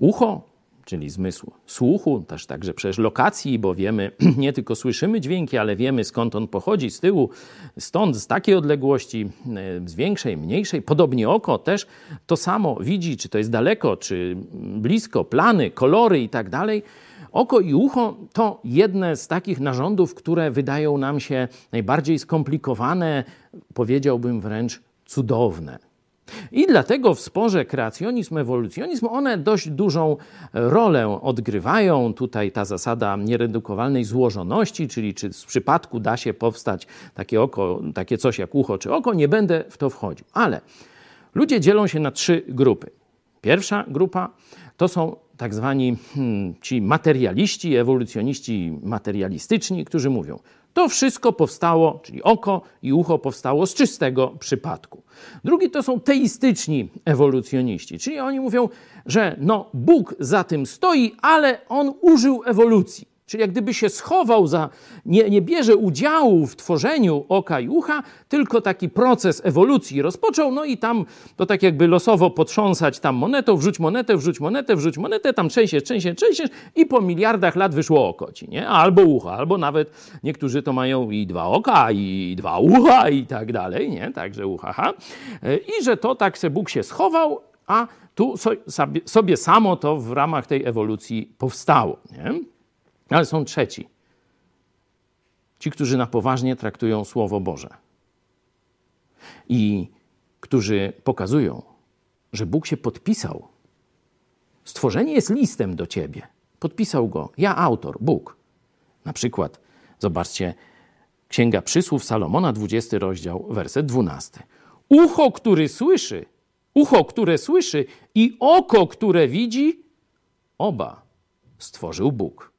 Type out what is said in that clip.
Ucho, czyli zmysł słuchu, też także przecież lokacji, bo wiemy, nie tylko słyszymy dźwięki, ale wiemy skąd on pochodzi, z tyłu, stąd, z takiej odległości, e, z większej, mniejszej. Podobnie oko też to samo widzi, czy to jest daleko, czy blisko, plany, kolory i tak dalej. Oko i ucho to jedne z takich narządów, które wydają nam się najbardziej skomplikowane, powiedziałbym wręcz cudowne. I dlatego w sporze kreacjonizm, ewolucjonizm one dość dużą rolę odgrywają. Tutaj ta zasada nieredukowalnej złożoności, czyli czy z przypadku da się powstać takie oko, takie coś jak ucho czy oko, nie będę w to wchodził. Ale ludzie dzielą się na trzy grupy. Pierwsza grupa to są tak zwani hmm, ci materialiści, ewolucjoniści materialistyczni, którzy mówią, to wszystko powstało, czyli oko i ucho powstało z czystego przypadku. Drugi to są teistyczni ewolucjoniści, czyli oni mówią, że no Bóg za tym stoi, ale on użył ewolucji. Czyli jak gdyby się schował za, nie, nie bierze udziału w tworzeniu oka i ucha, tylko taki proces ewolucji rozpoczął, no i tam to tak jakby losowo potrząsać tam monetą, wrzuć monetę, wrzuć monetę, wrzuć monetę, tam trzęsiesz, trzęsiesz, trzęsiesz i po miliardach lat wyszło oko ci, nie? Albo ucha, albo nawet niektórzy to mają i dwa oka, i dwa ucha i tak dalej, nie? Także ucha, ha. I że to tak se Bóg się schował, a tu sobie, sobie samo to w ramach tej ewolucji powstało, nie? Ale są trzeci. Ci, którzy na poważnie traktują Słowo Boże i którzy pokazują, że Bóg się podpisał. Stworzenie jest listem do ciebie. Podpisał go ja, autor, Bóg. Na przykład, zobaczcie, Księga Przysłów Salomona, 20 rozdział, werset 12. Ucho, który słyszy, ucho, które słyszy i oko, które widzi, oba stworzył Bóg.